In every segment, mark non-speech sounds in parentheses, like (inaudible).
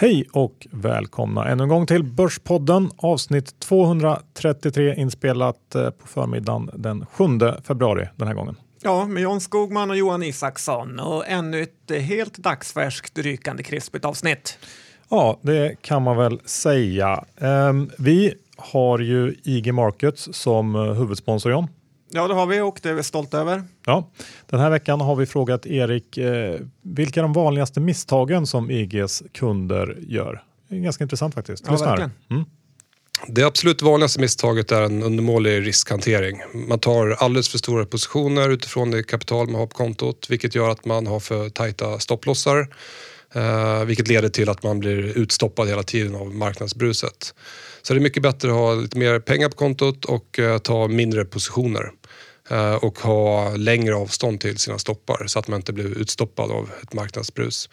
Hej och välkomna ännu en gång till Börspodden avsnitt 233 inspelat eh, på förmiddagen den 7 februari den här gången. Ja, med John Skogman och Johan Isaksson och ännu ett eh, helt dagsfärskt rykande krispigt avsnitt. Ja, det kan man väl säga. Ehm, vi har ju IG Markets som eh, huvudsponsor John. Ja, det har vi och det är vi stolta över. Ja, den här veckan har vi frågat Erik eh, vilka är de vanligaste misstagen som IGs kunder gör? Det är ganska intressant faktiskt. Ja, verkligen. Mm. Det absolut vanligaste misstaget är en undermålig riskhantering. Man tar alldeles för stora positioner utifrån det kapital man har på kontot vilket gör att man har för tajta stopplossar eh, vilket leder till att man blir utstoppad hela tiden av marknadsbruset. Så det är mycket bättre att ha lite mer pengar på kontot och eh, ta mindre positioner. Eh, och ha längre avstånd till sina stoppar så att man inte blir utstoppad av ett marknadsbrus.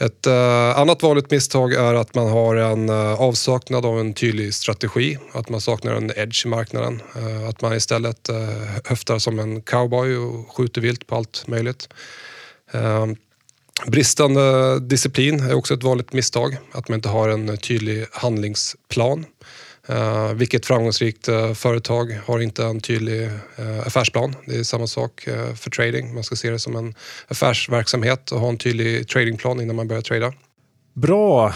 Ett eh, annat vanligt misstag är att man har en eh, avsaknad av en tydlig strategi, att man saknar en edge i marknaden. eh, att man istället eh, höftar som en cowboy och skjuter vilt på allt möjligt. Ehm, bristande disciplin är också ett vanligt misstag, att man inte har en tydlig handlingsplan. Uh, vilket framgångsrikt uh, företag har inte en tydlig uh, affärsplan? Det är samma sak för trading. Man ska se det som en affärsverksamhet och ha en tydlig tradingplan innan man börjar trada. Bra,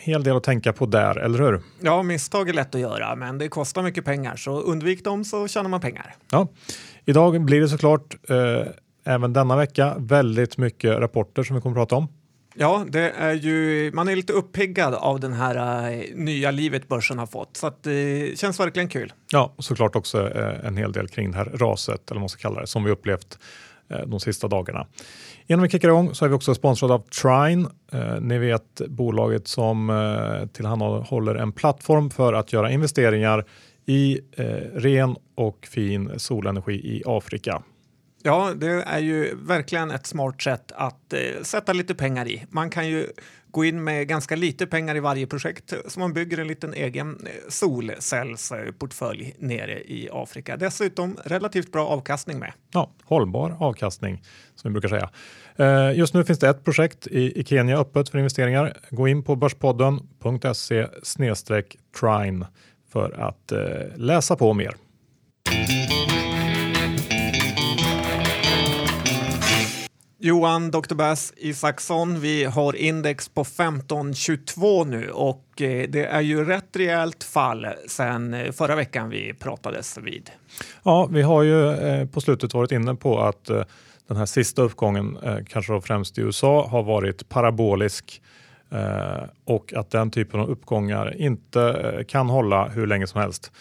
hel del att tänka på där, eller hur? Ja, misstag är lätt att göra, men det kostar mycket pengar, så undvik dem så tjänar man pengar. Ja, idag blir det såklart även denna vecka väldigt mycket rapporter som vi kommer att prata om. Ja, det är ju, man är lite uppiggad av den här uh, nya livet börsen har fått, så det uh, känns verkligen kul. Ja, och såklart också uh, en hel del kring det här raset, eller vad man ska kalla det, som vi upplevt de sista dagarna. Innan vi kickar igång så är vi också sponsrade av Trine. ni vet bolaget som tillhandahåller en plattform för att göra investeringar i ren och fin solenergi i Afrika. Ja, det är ju verkligen ett smart sätt att eh, sätta lite pengar i. Man kan ju gå in med ganska lite pengar i varje projekt så man bygger en liten egen eh, solcellsportfölj nere i Afrika. Dessutom relativt bra avkastning med. Ja, hållbar avkastning som vi brukar säga. Eh, just nu finns det ett projekt i, i Kenya öppet för investeringar. Gå in på börspodden.se trine för att eh, läsa på mer. Johan Dr. Bass Isaksson, vi har index på 1522 nu och eh, det är ju rätt rejält fall sedan eh, förra veckan vi pratades vid. Ja, vi har ju eh, på slutet varit inne på att den här sista uppgången, kanske då främst i USA, har varit parabolisk och att den typen av uppgångar inte kan hålla hur länge som helst.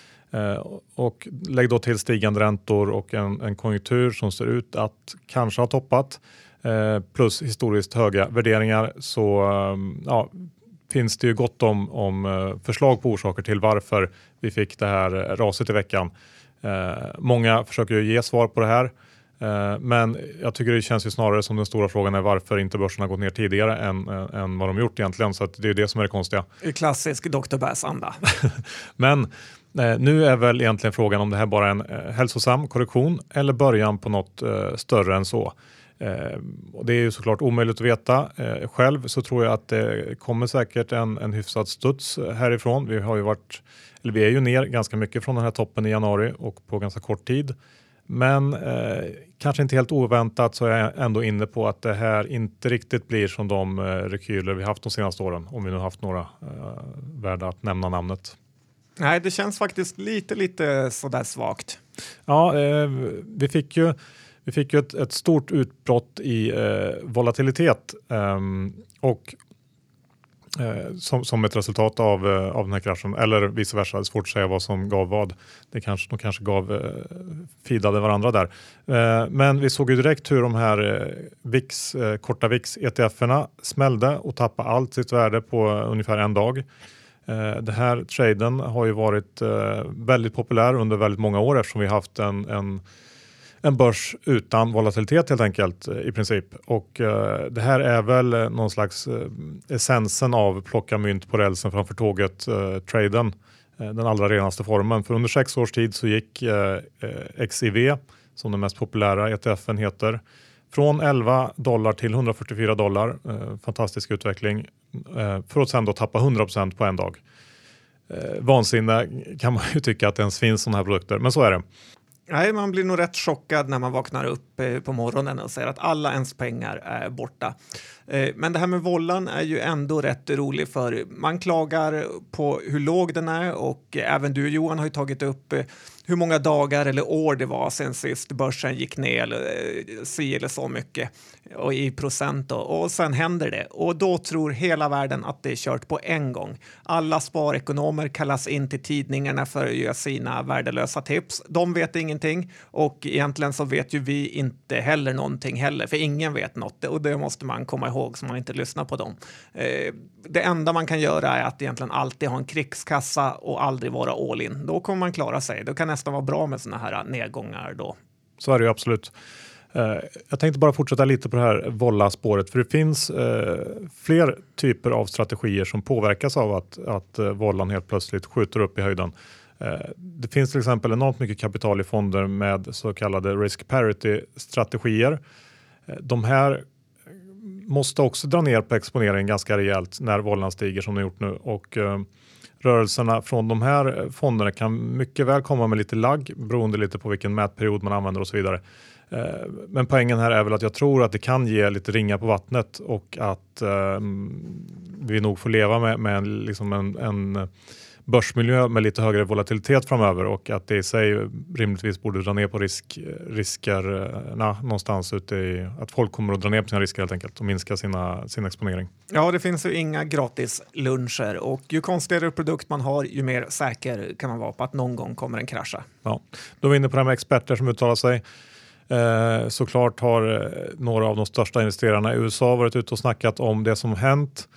Och lägg då till stigande räntor och en, en konjunktur som ser ut att kanske ha toppat plus historiskt höga värderingar så ehm, ja, finns det ju gott om, om eh, förslag på orsaker till varför vi fick det här raset i veckan. Eh, många försöker ju ge svar på det här. Men jag tycker det känns ju snarare som den stora frågan är varför inte börsen har gått ner tidigare än, än vad de gjort egentligen. Så det är det som är det konstiga. Klassisk Dr. Bass-anda. (laughs) Men nu är väl egentligen frågan om det här bara är en hälsosam korrektion eller början på något större än så. Eh, och det är ju såklart omöjligt att veta. Eh, själv så tror jag att det kommer säkert en, en hyfsad studs härifrån. Vi har ju varit, eller vi är ju ner ganska mycket från den här toppen i januari och på ganska kort tid. Men eh, kanske inte helt oväntat så är jag ändå inne på att det här inte riktigt blir som de eh, rekyler vi haft de senaste åren, om vi nu haft några eh, värda att nämna namnet. Nej, det känns faktiskt lite, lite sådär svagt. Ja, eh, vi fick ju vi fick ju ett, ett stort utbrott i eh, volatilitet um, och eh, som, som, ett resultat av, eh, av den här kraschen, eller vice versa. Det är svårt att säga vad som gav vad. Det kanske, de kanske gav, eh, varandra där. Eh, men vi såg ju direkt hur de här eh, VIX, eh, korta VIX-ETFerna smällde och tappade allt sitt värde på eh, ungefär en dag. Eh, den här traden har ju varit eh, väldigt populär under väldigt många år eftersom vi haft en, en en börs utan volatilitet helt enkelt eh, i princip. Och eh, det här är väl eh, någon slags eh, essensen av plocka mynt på rälsen framför tåget eh, traden. Eh, den allra renaste formen. För under sex års tid så gick eh, eh XIV, som den mest populära ETFen heter, Från 11 dollar till 144 dollar. Eh, fantastisk utveckling. Eh, för att sen då tappa 100% på en dag. Eh, vansinne kan man ju tycka att det ens finns sådana här produkter, men så är det. Nej, man blir nog rätt chockad när man vaknar upp eh, på morgonen och ser att alla ens pengar är borta. Eh, men det här med vållan är ju ändå rätt rolig för man klagar på hur låg den är och även du Johan har ju tagit upp eh, hur många dagar eller år det var sen sist börsen gick ner eller si eller så mycket och i procent då. och sen händer det och då tror hela världen att det är kört på en gång. Alla sparekonomer kallas in till tidningarna för att göra sina värdelösa tips. De vet ingenting och egentligen så vet ju vi inte heller någonting heller, för ingen vet något och det måste man komma ihåg så man inte lyssnar på dem. Eh, det enda man kan göra är att egentligen alltid ha en krigskassa och aldrig vara all in. Då kommer man klara sig. Det kan nästan vara bra med sådana här äh, nedgångar då. Så är det ju absolut. Eh, jag tänkte bara fortsätta lite på det här volla-spåret, för det finns eh, fler typer av strategier som påverkas av att, att eh, vollan helt plötsligt skjuter upp i höjden. Eh, det finns till exempel enormt mycket kapital i fonder med så kallade risk parity-strategier. De här måste också dra ner på exponeringen ganska rejält när vållan stiger som den gjort nu och eh, rörelserna från de här fonderna kan mycket väl komma med lite lagg beroende lite på vilken mätperiod man använder och så vidare. Eh, men poängen här är väl att jag tror att det kan ge lite ringar på vattnet och att eh, vi nog får leva med, med liksom en, en börsmiljö med lite högre volatilitet framöver och att det i sig rimligtvis borde dra ner på risk, riskerna någonstans ute i att folk kommer att dra ner på sina risker helt enkelt och minska sina, sin exponering. Ja, det finns ju inga gratis luncher och ju konstigare produkt man har, ju mer säker kan man vara på att någon gång kommer den krascha. Ja, då är vi inne på det här med experter som uttalar sig. Eh, såklart har eh, några av de största investerarna i USA varit ute och snackat om det som hänt.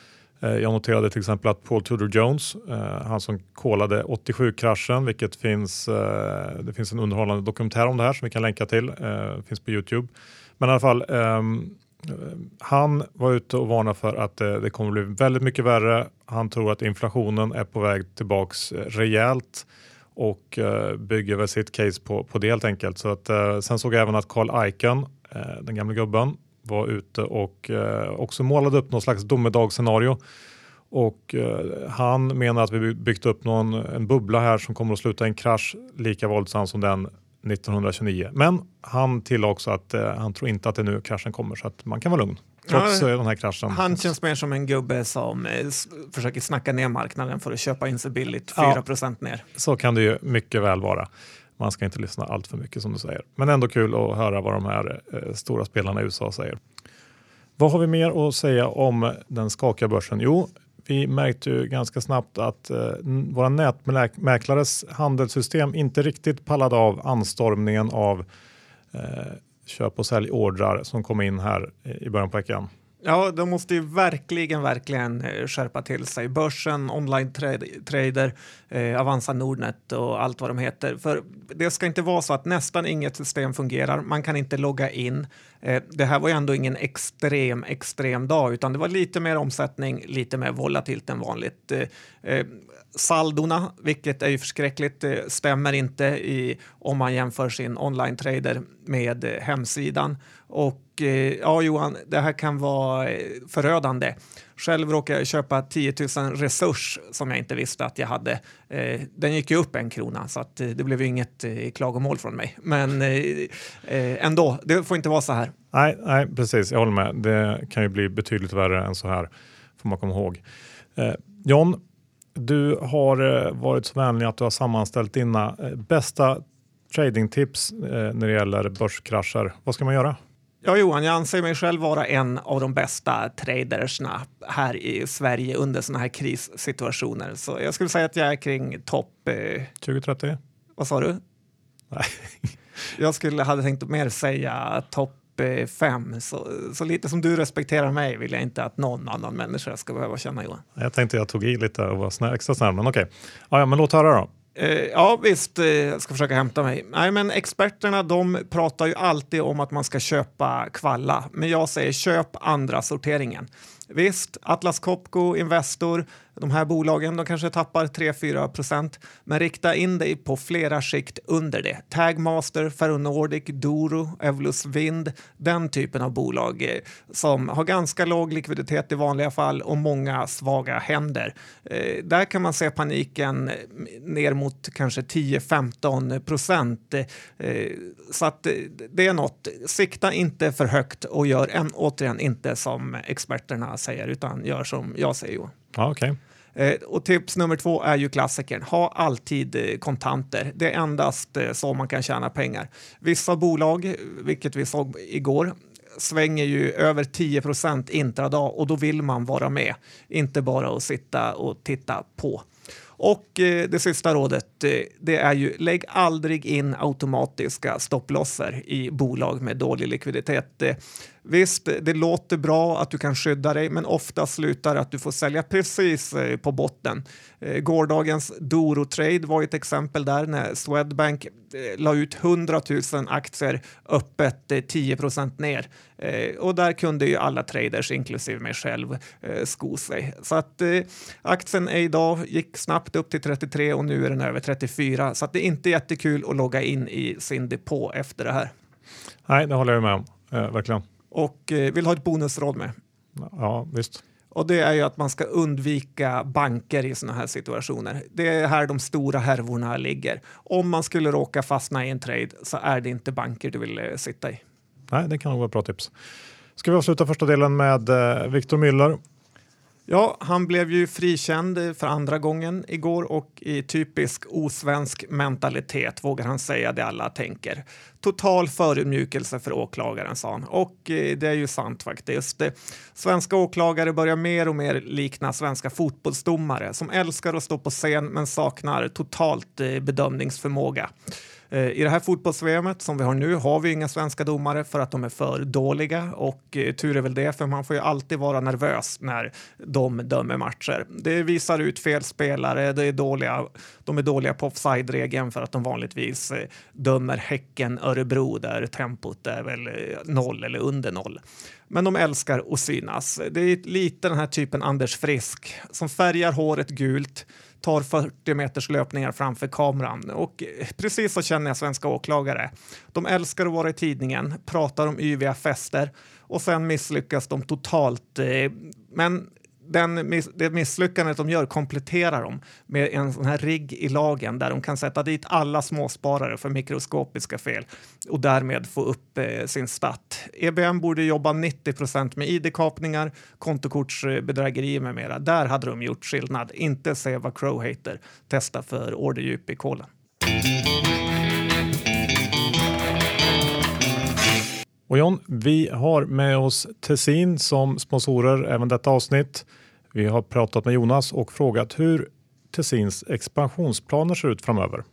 Eh, jag noterade till exempel att Paul Tudor Jones, eh, han som kolade 87-kraschen, vilket finns, eh, det finns en underhållande dokumentär om det här som vi kan länka till, finns på Youtube. Men i alla fall, ehm, han var ute och varnade för att det kommer bli väldigt mycket värre. Han tror att inflationen är på väg tillbaks rejält och bygger väl sitt case på, på det helt enkelt. Så att, sen såg jag även att Carl Icahn, den gamla gubben, var ute och också målade upp någon slags domedagsscenario. Och han menar att vi byggt upp någon, en bubbla här som kommer att sluta i en krasch lika våldsam som den 1929. Men han tillade också att han tror inte att det är nu kraschen kommer så att man kan vara lugn trots ja, den här kraschen. Han känns mer som en gubbe som eh, försöker snacka ner marknaden för att köpa in sig billigt, 4 ja, ner. Så kan det ju mycket väl vara. Man ska inte lyssna allt för mycket som du säger. Men ändå kul att höra vad de här eh, stora spelarna i USA säger. Vad har vi mer att säga om den skakiga börsen? Jo, vi märkte ju ganska snabbt att eh, våra nätmäklares handelssystem inte riktigt pallade av anstormningen av eh, köp och säljordrar som kom in här eh, i början på veckan. Ja, de måste ju verkligen, verkligen eh, skärpa till sig. Börsen, online trader, eh, Avanza Nordnet och allt vad de heter. För det ska inte vara så att nästan inget system fungerar. Man kan inte logga in. Eh, det här var ju ändå ingen extrem, extrem dag, utan det var lite mer omsättning, lite mer volatilt än vanligt. Eh, eh saldona, vilket är ju förskräckligt, eh, stämmer inte i, om man jämför sin online-trader med eh, hemsidan. Och Eh, ja, Johan, det här kan vara eh, förödande. Själv råkade jag köpa 10 000 resurs som jag inte visste att jag hade. Eh, den gick ju upp en krona så att det blev inget klagomål från mig. Men ändå, det får inte vara så här. Nej, nej, precis. Jag håller med. Det kan ju bli betydligt värre än så här, får man komma ihåg. John, du har varit så vänlig att du har sammanställt dina bästa tradingtips när det gäller börskrascher. Vad ska man göra? Ja, Johan, jag anser mig själv vara en av de bästa tradersna här i Sverige under sådana här krissituationer. Så jag skulle säga att jag är kring topp... Eh... 2030? Vad sa du? Nej. (laughs) jag skulle, hade tänkt mer säga topp fem. Så, så lite som du respekterar mig vill jag inte att någon annan människa ska behöva känna Johan. Jag tänkte jag tog i lite och var snä, extra snäll, men okej. Okay. Ja, ja, men låt höra då. Eh, ja, visst, eh, jag ska försöka hämta mig. Nej, men experterna de pratar ju alltid om att man ska köpa kvalla, men jag säger köp andra sorteringen. Visst, Atlas Copco, Investor, de här bolagen de kanske tappar 3-4 procent, men rikta in dig på flera skikt under det. Tagmaster, Ferronordic, Doro, Evolus Wind, den typen av bolag eh, som har ganska låg likviditet i vanliga fall och många svaga händer. Eh, där kan man se paniken eh, ner mot kanske 10-15 procent. Eh, så att eh, det är något. Sikta inte för högt och gör en, återigen inte som experterna säger utan gör som jag säger. Ja, okay. Eh, och tips nummer två är ju klassikern. Ha alltid eh, kontanter. Det är endast eh, så man kan tjäna pengar. Vissa bolag, vilket vi såg igår, svänger ju över 10 procent intradag och då vill man vara med, inte bara att sitta och titta på. Och det sista rådet det är ju lägg aldrig in automatiska stopplosser i bolag med dålig likviditet. Visst, det låter bra att du kan skydda dig, men ofta slutar att du får sälja precis eh, på botten. Eh, gårdagens Doro-trade var ett exempel där när Swedbank eh, la ut 100 000 aktier öppet 10 procent ner. Och där kunde ju alla traders, inklusive mig själv, sko sig. Så att aktien är idag gick snabbt upp till 33 och nu är den över 34. Så att det är inte jättekul att logga in i sin depå efter det här. Nej, det håller jag med om. Eh, verkligen och eh, vill ha ett bonusråd med. Ja, visst. Och det är ju att man ska undvika banker i sådana här situationer. Det är här de stora härvorna ligger. Om man skulle råka fastna i en trade så är det inte banker du vill eh, sitta i. Nej, det kan nog vara bra tips. Ska vi avsluta första delen med eh, Victor Müller Ja, han blev ju frikänd för andra gången igår och i typisk osvensk mentalitet vågar han säga det alla tänker. Total förödmjukelse för åklagaren, sa han. Och eh, det är ju sant faktiskt. Svenska åklagare börjar mer och mer likna svenska fotbollsdomare som älskar att stå på scen men saknar totalt eh, bedömningsförmåga. Eh, I det här fotbolls-VM som vi har nu har vi inga svenska domare för att de är för dåliga och eh, tur är väl det för man får ju alltid vara nervös när de dömer matcher. Det visar ut fel spelare, det är dåliga, de är dåliga på offside-regeln för att de vanligtvis eh, dömer Häcken-Örebro där tempot är väl noll eller under noll. Men de älskar att synas. Det är lite den här typen Anders Frisk som färgar håret gult tar 40 meters löpningar framför kameran. Och precis så känner jag svenska åklagare. De älskar att vara i tidningen, pratar om yviga fester och sen misslyckas de totalt. Eh, men den, det misslyckandet de gör kompletterar de med en sån här rigg i lagen där de kan sätta dit alla småsparare för mikroskopiska fel och därmed få upp eh, sin stat. EBM borde jobba 90 procent med id-kapningar, kontokortsbedrägerier med mera. Där hade de gjort skillnad. Inte se vad Crow heter, Testa för orderdjup i kolen. Och John, vi har med oss Tessin som sponsorer även detta avsnitt. Vi har pratat med Jonas och frågat hur Tessins expansionsplaner ser ut framöver.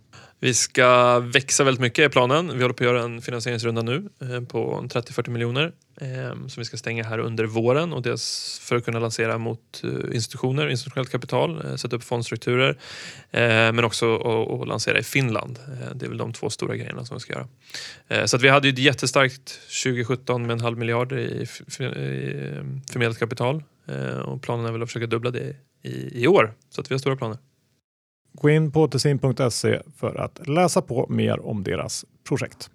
Vi ska växa väldigt mycket i planen. Vi håller på att göra en finansieringsrunda nu eh, på 30-40 miljoner eh, som vi ska stänga här under våren och dels för att kunna lansera mot eh, institutioner, institutionellt kapital, sätta upp fondstrukturer men också att lansera i Finland. Det är väl de två stora grejerna som vi ska göra. Så att vi hade ju ett jättestarkt 2017 med en halv miljard i förmedlat kapital och planen är väl att försöka dubbla det i år så att vi har stora planer. Gå in på tessin.se för att läsa på mer om deras projekt.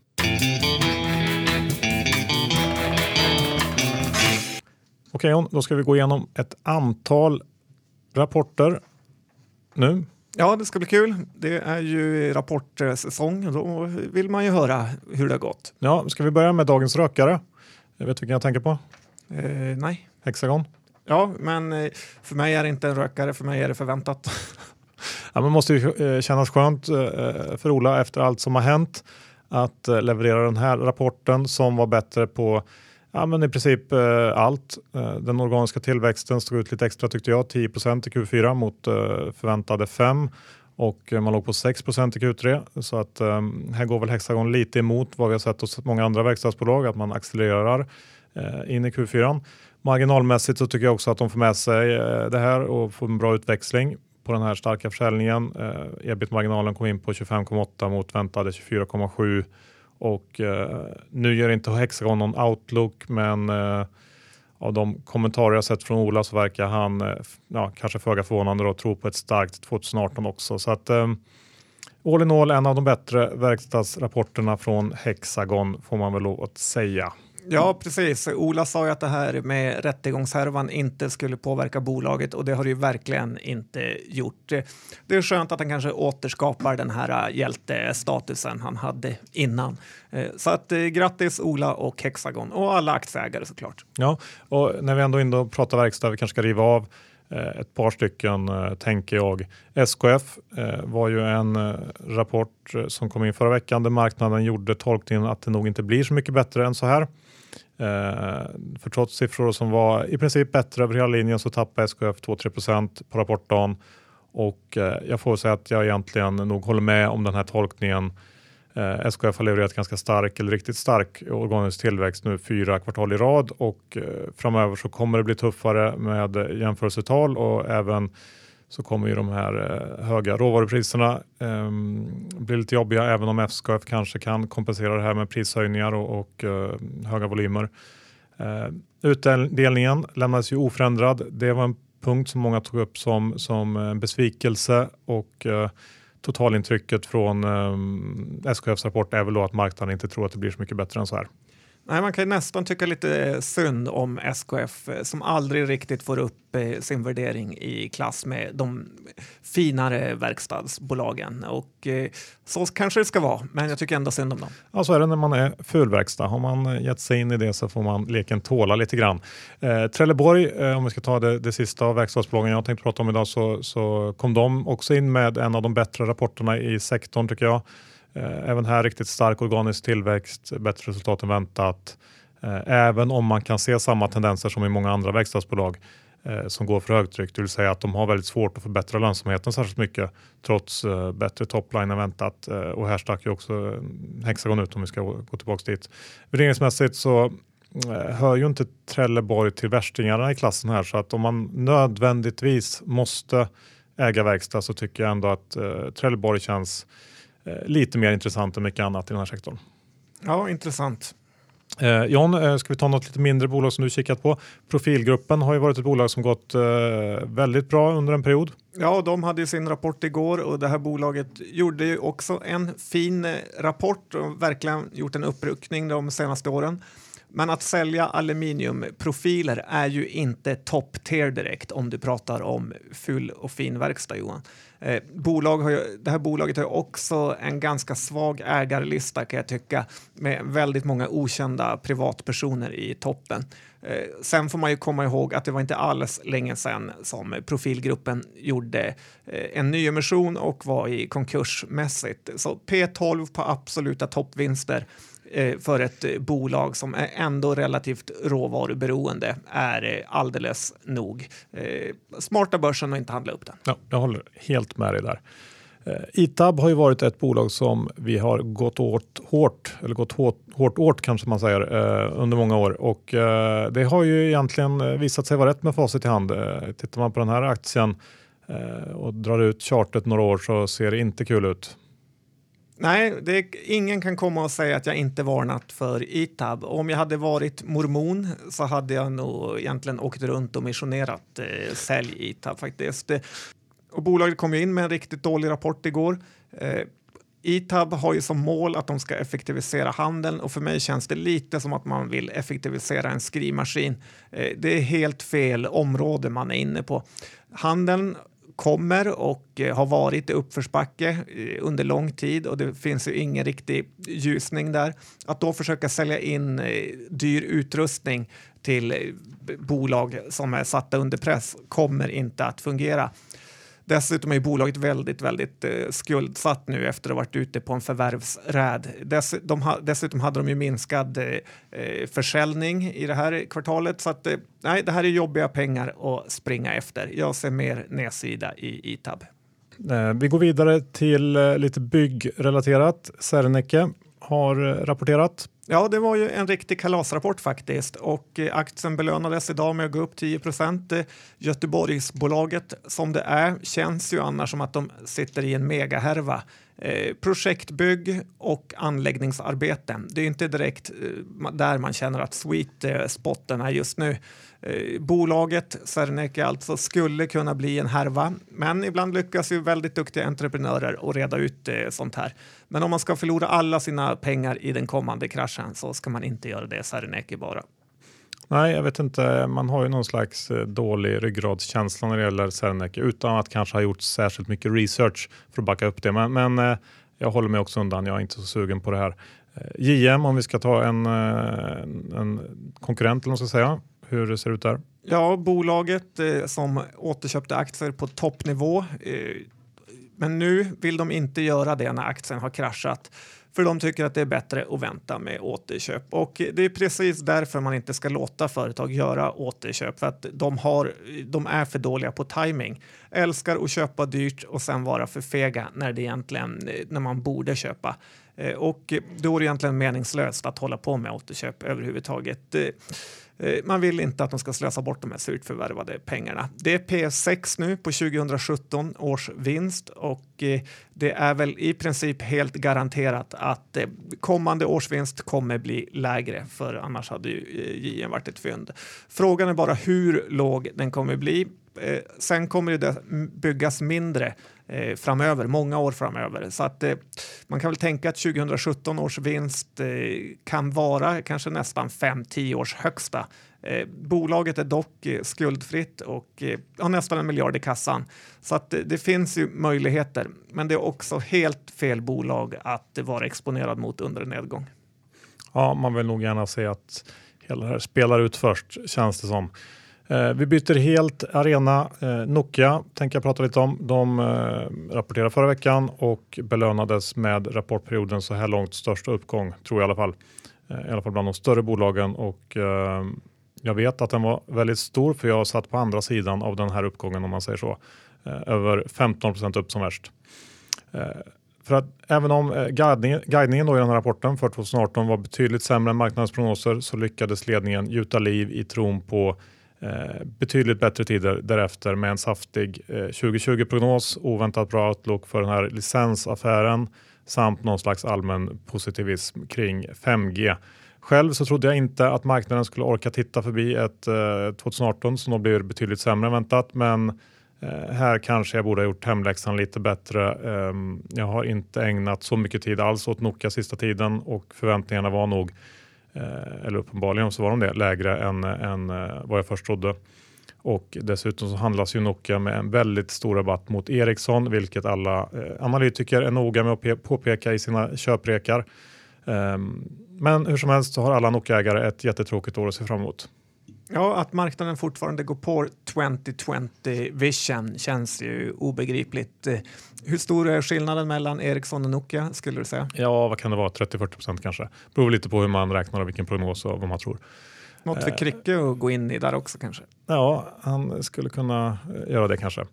Okej, okay, då ska vi gå igenom ett antal rapporter nu. Ja, det ska bli kul. Det är ju rapportsäsong. Då vill man ju höra hur det har gått. Ja, ska vi börja med dagens rökare? Jag vet vilken jag tänker på? Eh, nej. Hexagon? Ja, men eh, för mig är det inte en rökare. För mig är det förväntat. (laughs) Ja, men måste ju eh, kännas skönt eh, eh, för Ola efter allt som har hänt att leverera den här rapporten som var bättre på ja, men i princip allt. Den organiska tillväxten stod ut lite extra tyckte jag, 10 i Q4 mot förväntade 5 och man låg på 6% i Q3 så att här går väl Hexagon lite emot vad vi har sett hos många andra verkstadsbolag att man accelererar in i Q4. Marginalmässigt så tycker jag också att de får med sig det här och får en bra utväxling på den här starka försäljningen. Eh, Ebit-marginalen kom in på 25,8 mot väntade 24,7 och eh, nu gör inte Hexagon någon outlook men eh, av de kommentarer jag sett från Ola så verkar han, eh, ja, kanske föga förvånande, då, tro på ett starkt 2018 också. Så att, eh, all in all en av de bättre verkstadsrapporterna från Hexagon får man väl lov att säga. Ja, precis. Ola sa ju att det här med rättegångshärvan inte skulle påverka bolaget och det har det ju verkligen inte gjort. Det är skönt att han kanske återskapar den här hjältestatusen han hade innan. Eh, så att eh, grattis Ola och Hexagon och alla aktieägare såklart. Ja, och när vi ändå och pratar verkstad, vi kanske ska riva av eh, ett par stycken tänker jag. SKF var ju en rapport som kom in förra veckan där marknaden gjorde tolkningen att det nog inte blir så mycket bättre än så här. Eh, för trots siffror som var i princip bättre över hela linjen så tappade SKF 2-3% på rapportdagen. Och eh, jag får säga att jag egentligen nog håller med om den här tolkningen. Eh, SKF har levererat ganska stark eller riktigt stark organisk tillväxt nu fyra kvartal i rad och eh, framöver så kommer det bli tuffare med jämförelsetal och även så kommer ju de här eh, höga råvarupriserna eh, bli lite jobbiga även om FSKF kanske kan kompensera det här med prishöjningar och, och eh, höga volymer. Eh, utdelningen lämnades ju oförändrad. Det var en punkt som många tog upp som, som en besvikelse och eh, totalintrycket från eh, SKFs rapport är väl då att marknaden inte tror att det blir så mycket bättre än så här. Nej, man kan nästan tycka lite synd om SKF eh, som aldrig riktigt får upp eh, sin värdering i klass med de finare verkstadsbolagen. Och eh, så kanske det ska vara, men jag tycker ändå synd om dem. Ja, så är det när man är fulverkstad. Har man eh, gett sig in i det så får man leken tåla lite grann. Eh, Trelleborg, eh, om vi ska ta det, det sista av verkstadsbolagen jag tänkte prata om idag, så, så kom de också in med en av de bättre rapporterna i sektorn tycker jag. Eh, även här riktigt stark organisk tillväxt, bättre resultat än väntat. Eh, även om man kan se samma tendenser som i många andra verkstadsbolag eh, som går för högtryck, det vill säga att de har väldigt svårt att förbättra lönsamheten särskilt mycket trots bättre topline än väntat. Och här stack ju också Hexagon ut om vi ska gå tillbaka dit. Värderingsmässigt så hör ju inte Trelleborg till värstingarna i klassen här så att om man nödvändigtvis måste äga verkstad så tycker jag ändå att Trelleborg känns lite mer intressant än mycket annat i den här sektorn. Ja, intressant. Eh, John, eh, ska vi ta något lite mindre bolag som du kikat på? Profilgruppen har ju varit ett bolag som gått eh, väldigt bra under en period. Ja, de hade sin rapport igår och det här bolaget gjorde ju också en fin eh, rapport och verkligen gjort en uppryckning de senaste åren. Men att sälja aluminiumprofiler är ju inte top tier direkt om du pratar om full och fin verkstad Johan. Eh, bolag har ju, det här bolaget har också en ganska svag ägarlista kan jag tycka med väldigt många okända privatpersoner i toppen. Eh, sen får man ju komma ihåg att det var inte alls länge sedan som profilgruppen gjorde eh, en nyemission och var i konkursmässigt. Så P12 på absoluta toppvinster Eh, för ett eh, bolag som är ändå relativt råvaruberoende är eh, alldeles nog. Smarta börsen och inte handla upp den. Ja, jag håller helt med dig där. Itab har ju varit ett bolag som vi har gått åt hårt, eller gått hårt, hårt åt kanske man säger, under många år och det har ju egentligen visat sig vara rätt med facit i hand. Tittar man på den här aktien och drar ut chartet några år så ser det inte kul ut. Nej, det, ingen kan komma och säga att jag inte varnat för ITAB. Om jag hade varit mormon så hade jag nog egentligen åkt runt och missionerat eh, sälj ITAB faktiskt. Och bolaget kom in med en riktigt dålig rapport igår. Eh, ITAB har ju som mål att de ska effektivisera handeln och för mig känns det lite som att man vill effektivisera en skrivmaskin. Eh, det är helt fel område man är inne på. Handeln kommer och eh, har varit i uppförsbacke eh, under lång tid och det finns ju ingen riktig ljusning där. Att då försöka sälja in eh, dyr utrustning till bolag som är satta under press kommer inte att fungera. Dessutom är bolaget väldigt, väldigt eh, skuldsatt nu efter att ha varit ute på en förvärvsräd. Dess, de ha, dessutom hade de ju minskad eh, eh försäljning i det här kvartalet så att eh, nej, det här är jobbiga pengar att springa efter. Jag ser mer nedsida i ITAB. Eh, vi går vidare till eh, lite byggrelaterat. Serneke har rapporterat Ja, det var ju en riktig kalasrapport faktiskt och eh, aktien belönades idag med att gå upp 10 procent. Eh, Göteborgsbolaget som det är känns ju annars som att de sitter i en megahärva Eh, projektbygg och anläggningsarbeten. Det är inte direkt eh, där man känner att sweet eh, spotten är just nu. Eh, bolaget Serneke alltså skulle kunna bli en härva, men ibland lyckas ju väldigt duktiga entreprenörer att reda ut eh, sånt här. Men om man ska förlora alla sina pengar i den kommande kraschen så ska man inte göra det Serneke bara. Nej, jag vet inte. Man har ju någon slags eh, dålig ryggradskänsla när det gäller Serneke utan att kanske ha gjort särskilt mycket research för att backa upp det. Men, men eh, jag håller mig också undan. Jag är inte så sugen på det här. JM, om vi ska ta en, en konkurrent eller vad man ska säga. Hur det ser ut där? Ja, bolaget eh, som återköpte aktier på toppnivå. Eh, men nu vill de inte göra det när aktien har kraschat. För de tycker att det är bättre att vänta med återköp. Och det är precis därför man inte ska låta företag göra återköp. För att de, har, de är för dåliga på timing. Älskar att köpa dyrt och sen vara för fega när, det egentligen, eh, när man borde köpa. Eh, och då är det egentligen meningslöst att hålla på med återköp överhuvudtaget. Eh, Eh, man vill inte att de ska slösa bort de här surt förvärvade pengarna. Det är P6 nu på 2017 års vinst och eh, det är väl i princip helt garanterat att eh, kommande årsvinst kommer bli lägre för annars hade ju JM varit ett fynd. Frågan är bara hur låg den kommer bli. Sen kommer det byggas mindre eh, framöver, många år framöver. Så att eh, man kan väl tänka att 2017 års vinst eh, kan vara kanske nästan 5-10 års högsta. Eh, bolaget är dock eh, skuldfritt och eh, har nästan en miljard i kassan. Så att eh, det finns ju möjligheter. Men det är också helt fel bolag att vara exponerad mot under en nedgång. Ja, man vill nog gärna se att hela det här spelar ut först, känns det som. Eh, vi byter helt arena. Eh, Nokia tänker jag prata lite om. De eh, rapporterade förra veckan och belönades med rapportperioden så här långt största uppgång, tror jag i alla fall. I alla fall bland de större bolagen och jag vet att den var väldigt stor för jag satt på andra sidan av den här uppgången om man säger så. Över 15% upp som värst. För att även om guidningen, guidningen i den här rapporten för 2018 var betydligt sämre än marknadens prognoser så lyckades ledningen gjuta liv i tron på Eh, betydligt bättre tider därefter med en saftig eh, 2020-prognos, oväntat bra outlook för den här licensaffären samt någon slags allmän positivism kring 5G. Själv så trodde jag inte att marknaden skulle orka titta förbi ett eh, 2018 som då blir betydligt sämre än väntat. Men eh, här kanske jag borde ha gjort hemläxan lite bättre. Ehm, jag har inte ägnat så mycket tid alls åt Nokia sista tiden och förväntningarna var nog Eh, eller uppenbarligen så var de det, lägre än, än eh, vad jag först trodde. Och dessutom så handlas ju Nokia med en väldigt stor rabatt mot Ericsson, vilket alla eh, analytiker är noga med att påpeka i sina köprekar. Ehm, men hur som helst så har alla Nokia-ägare ett jättetråkigt år att se fram emot. Ja, att marknaden fortfarande går på 2020 vision känns ju obegripligt. Hur stor är skillnaden mellan Ericsson och Nokia skulle du säga? Ja, vad kan det vara? 30-40 procent kanske. Beror lite på hur man räknar och vilken prognos och vad man tror. Något för Kricke att gå in i där också kanske? Ja, han skulle kunna göra det kanske.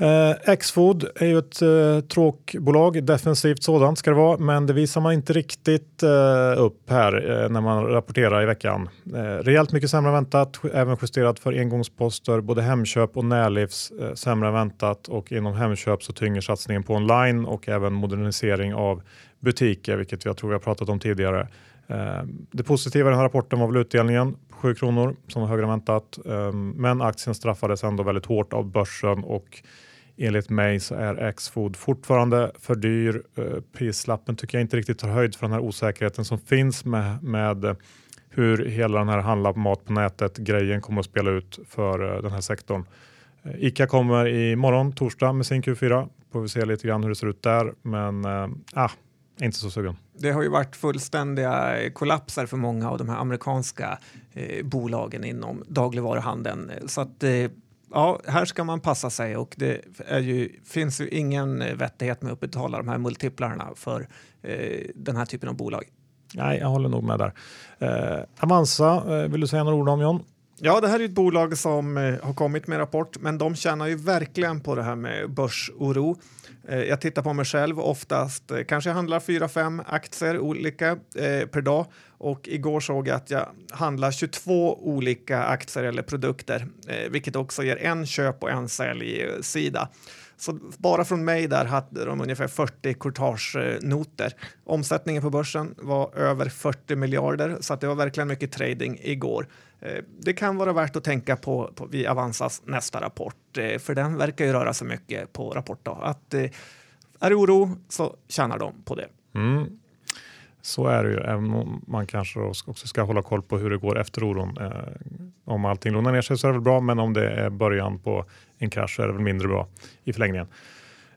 Eh, Xfood är ju ett eh, tråkbolag, defensivt sådant ska det vara, men det visar man inte riktigt eh, upp här eh, när man rapporterar i veckan. Eh, rejält mycket sämre än väntat, även justerat för engångsposter, både Hemköp och Närlivs eh, sämre än väntat och inom Hemköp så tynger satsningen på online och även modernisering av butiker, vilket jag tror vi har pratat om tidigare. Eh, det positiva i den här rapporten var väl utdelningen 7 kronor som var högre än väntat, eh, men aktien straffades ändå väldigt hårt av börsen och Enligt mig så är Xfood fortfarande för dyr. Eh, prislappen tycker jag inte riktigt tar höjd för den här osäkerheten som finns med, med hur hela den här handla mat på nätet grejen kommer att spela ut för eh, den här sektorn. Eh, Ica kommer i morgon torsdag med sin Q4. Får vi se lite grann hur det ser ut där, men ah, inte så sugen. Det har ju varit fullständiga kollapser för många av de här amerikanska eh, bolagen inom dagligvaruhandeln. Så att eh, ja, här ska man passa sig och det ju, finns ju ingen eh, vettighet med att betala de här multiplarna för eh, den här typen av bolag. Nej, jag håller nog med där. Eh, Avanza, eh, vill du säga några ord om John? Ja, det här är ett bolag som eh, har kommit med rapport, men de tjänar ju verkligen på det här med börsoro. Eh, jag tittar på mig själv oftast, eh, kanske kanske handlar 4-5 aktier olika eh, per dag och igår såg jag att jag handlar 22 olika aktier eller produkter, vilket också ger en köp och en sälj-sida. Så bara från mig där hade de ungefär 40 courtagenoter. Omsättningen på börsen var över 40 miljarder så att det var verkligen mycket trading igår. Eh, det kan vara värt att tänka på, på vid Avanzas nästa rapport, eh, för den verkar ju röra sig mycket på rapportdag. Att eh, är det oro så tjänar de på det. Mm. Så är det ju, även om man kanske också ska hålla koll på hur det går efter oron. Om allting lugnar ner sig så är det väl bra, men om det är början på en krasch så är det väl mindre bra i förlängningen.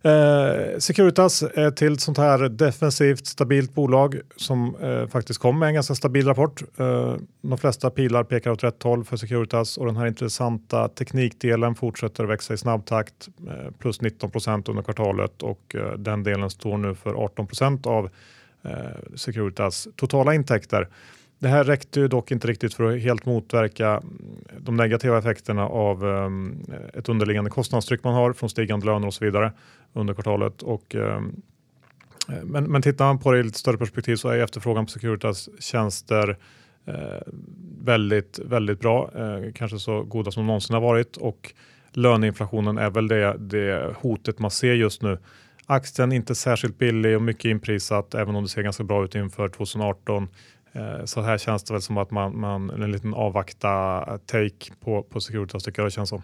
Eh, Securitas är till ett sånt här defensivt stabilt bolag som eh, faktiskt kom med en ganska stabil rapport. Eh, de flesta pilar pekar åt rätt håll för Securitas och den här intressanta teknikdelen fortsätter att växa i snabb takt eh, plus 19 procent under kvartalet och eh, den delen står nu för 18 procent av eh, Securitas totala intäkter. Det här räckte ju dock inte riktigt för att helt motverka de negativa effekterna av um, ett underliggande kostnadstryck man har från stigande löner och så vidare under kvartalet. Och, um, men, men tittar man på det i lite större perspektiv så är efterfrågan på Securitas tjänster eh, väldigt, väldigt bra. Eh, kanske så goda som någonsin har varit och löneinflationen är väl det, det hotet man ser just nu. Aktien inte särskilt billig och mycket inprisat även om det ser ganska bra ut inför 2018. Eh, så här känns det väl som att man, man en liten avvakta take på, på Securitas tycker jag det känns som.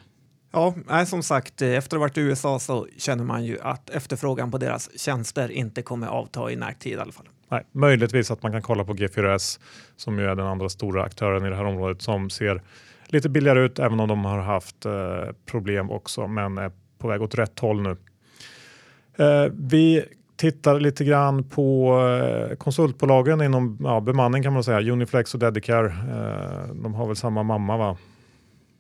Ja, nej, som sagt, efter att ha varit i USA så känner man ju att efterfrågan på deras tjänster inte kommer avta i närtid i alla fall. Nej, möjligtvis att man kan kolla på G4S som ju är den andra stora aktören i det här området som ser lite billigare ut även om de har haft eh, problem också men är på väg åt rätt håll nu. Eh, vi tittar lite grann på eh, konsultbolagen inom ja, bemanning kan man säga. Uniflex och Dedicare. Eh, de har väl samma mamma va?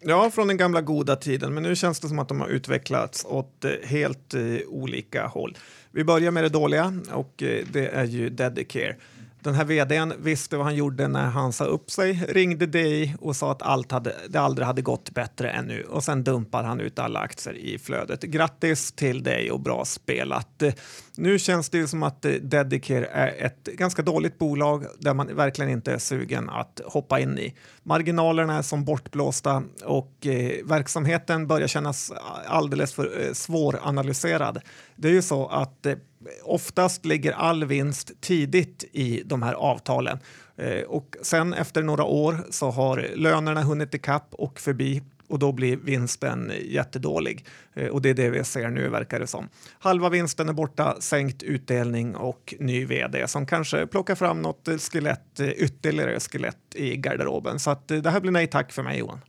Ja, från den gamla goda tiden, men nu känns det som att de har utvecklats åt eh, helt olika håll. Vi börjar med det dåliga och det är ju Dedicare. Den här vdn visste vad han gjorde när han sa upp sig, ringde dig och sa att allt hade, det aldrig hade gått bättre än nu och sen dumpar han ut alla aktier i flödet. Grattis till dig och bra spelat. Eh, nu känns det ju som att eh, Dedicare är ett ganska dåligt bolag där man verkligen inte är sugen att hoppa in i. Marginalerna är som bortblåsta och eh, verksamheten börjar kännas alldeles för eh, svåranalyserad. Det är ju så att eh, oftast ligger all vinst tidigt i de här avtalen. Eh, och sen efter några år så har lönerna hunnit ikapp och förbi och då blir vinsten jättedålig. Eh, och det är det vi ser nu verkar det som. Halva vinsten är borta, sänkt utdelning och ny vd som kanske plockar fram något skelett, eh, ytterligare skelett i garderoben. Så att det här blir nej tack för mig Johan.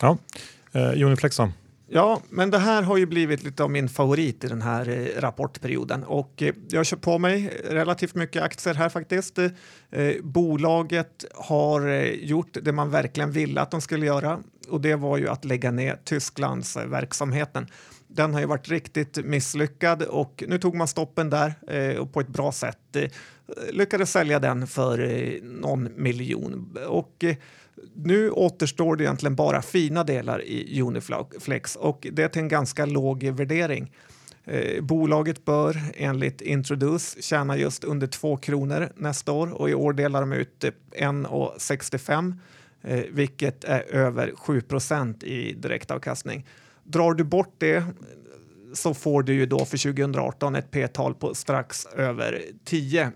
Ja, eh, Uniflex då? Ja, men det här har ju blivit lite av min favorit i den här eh, rapportperioden och eh, jag kör på mig relativt mycket aktier här faktiskt. Eh, bolaget har gjort det man verkligen ville att de skulle göra och det var ju att lägga ner Tysklands verksamheten. Den har ju varit riktigt misslyckad och nu tog man stoppen där och på ett bra sätt lyckades sälja den för någon miljon. Och nu återstår det egentligen bara fina delar i Uniflex och det är till en ganska låg värdering. Eh, bolaget bör enligt Introduce tjäna just under 2 kronor nästa år och i år delar de ut eh, 1,65 eh, vilket är över 7% i direktavkastning. Drar du bort det så får du ju då för 2018 ett p-tal på strax över 10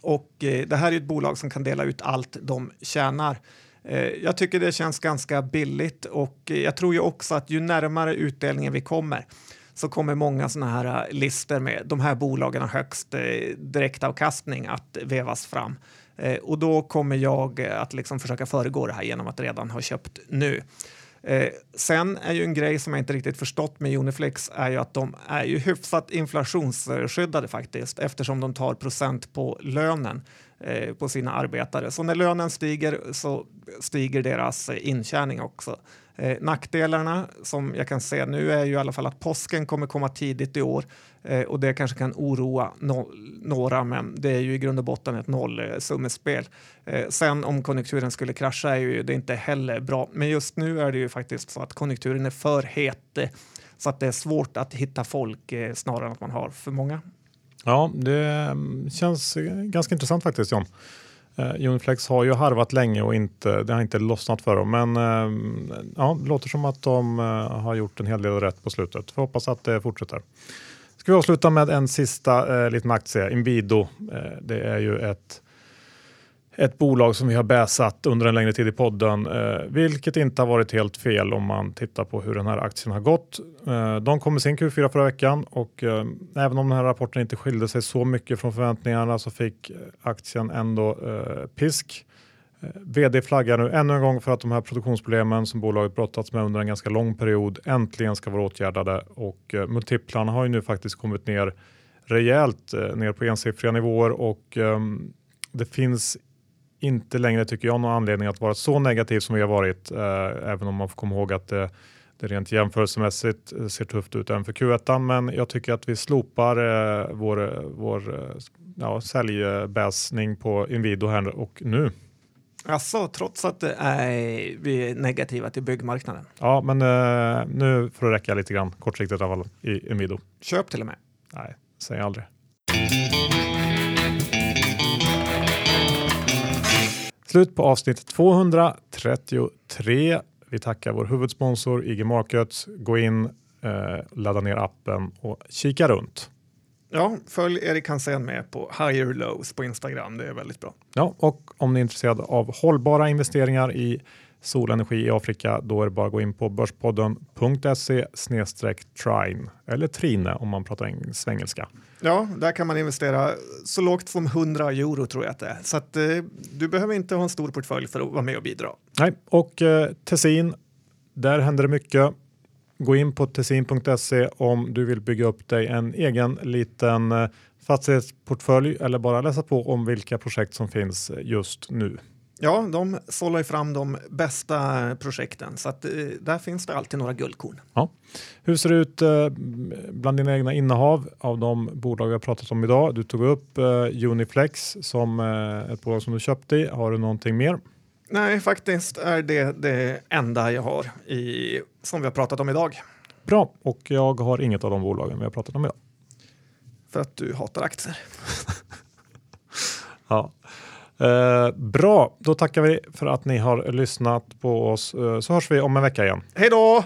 och eh, det här är ett bolag som kan dela ut allt de tjänar. Eh, jag tycker det känns ganska billigt och jag tror ju också att ju närmare utdelningen vi kommer så kommer många sådana här eh, listor med de här bolagen har högst eh, direktavkastning att vevas fram. Och då kommer jag att liksom försöka föregå det här genom att redan ha köpt nu. Eh, sen är ju en grej som jag inte riktigt förstått med Uniflex är ju att de är ju hyfsat inflationsskyddade faktiskt eftersom de tar procent på lönen eh, på sina arbetare. Så när lönen stiger så stiger deras eh, intjäning också. Eh, nackdelarna som jag kan se nu är ju i alla fall att påsken kommer komma tidigt i år eh, och det kanske kan oroa no några, men det är ju i grund och botten ett nollsummespel. Eh, sen om konjunkturen skulle krascha är ju det inte heller bra, men just nu är det ju faktiskt så att konjunkturen är för het eh, så att det är svårt att hitta folk eh, snarare än att man har för många. Ja, det mm, känns ganska intressant faktiskt John. Eh, Uniflex har ju harvat länge och inte, det har inte lossnat för dem. Men eh, ja, det låter som att de eh, har gjort en hel del rätt på slutet. Får hoppas att det fortsätter. Ska vi avsluta med en sista eh, liten aktie, Inwido. Eh, det är ju ett ett bolag som vi har bäsat under en längre tid i podden, eh, vilket inte har varit helt fel om man tittar på hur den här aktien har gått. Eh, de kom med sin Q4 förra veckan och eh, även om den här rapporten inte skilde sig så mycket från förväntningarna så fick eh, aktien ändå eh, pisk. Eh, VD flaggar nu ännu en gång för att de här produktionsproblemen som bolaget brottats med under en ganska lång period äntligen ska vara åtgärdade och eh, multiplarna har ju nu faktiskt kommit ner rejält eh, ner på ensiffriga nivåer och ehm, det finns inte längre tycker jag någon anledning att vara så negativ som vi har varit, eh, även om man får komma ihåg att det, det rent jämförelsemässigt eh, ser tufft ut även för Q1. Men jag tycker att vi slopar eh, vår, vår eh, ja, säljbäsning på Inwido här och nu. Alltså, trots att är, vi är negativa till byggmarknaden. Ja, men eh, nu får det räcka lite grann kortsiktigt i alla fall i Inwido. Köp till och med. Nej, säg aldrig. Slut på avsnitt 233. Vi tackar vår huvudsponsor IG Markets. Gå in, eh, ladda ner appen och kika runt. Ja, följ Erik Hansén med på Higher Lows på Instagram. Det är väldigt bra. Ja, och om ni är intresserade av hållbara investeringar i solenergi i Afrika, då är det bara att gå in på börspodden.se trine eller trine om man pratar eng- svengelska. Ja, där kan man investera så lågt som 100 euro tror jag att det är. Så att, eh, du behöver inte ha en stor portfölj för att vara med och bidra. Nej, och eh, Tessin, där händer det mycket. Gå in på tessin.se om du vill bygga upp dig en egen liten eh, fastighetsportfölj eller bara läsa på om vilka projekt som finns eh, just nu. Ja, de sållar ju fram de bästa projekten så att, eh, där finns det alltid några guldkorn. Ja. Hur ser det ut eh, bland dina egna innehav av de bolag vi har pratat om idag? Du tog upp eh, Uniflex som ett bolag som du köpte i. Har du någonting mer? Nej, faktiskt är det det enda jag har i, som vi har pratat om idag. Bra, och jag har inget av de bolagen vi har pratat om idag. För att du hatar aktier. (laughs) Ja. Eh, bra, då tackar vi för att ni har lyssnat på oss. Eh, så hörs vi om en vecka igen. Hej då!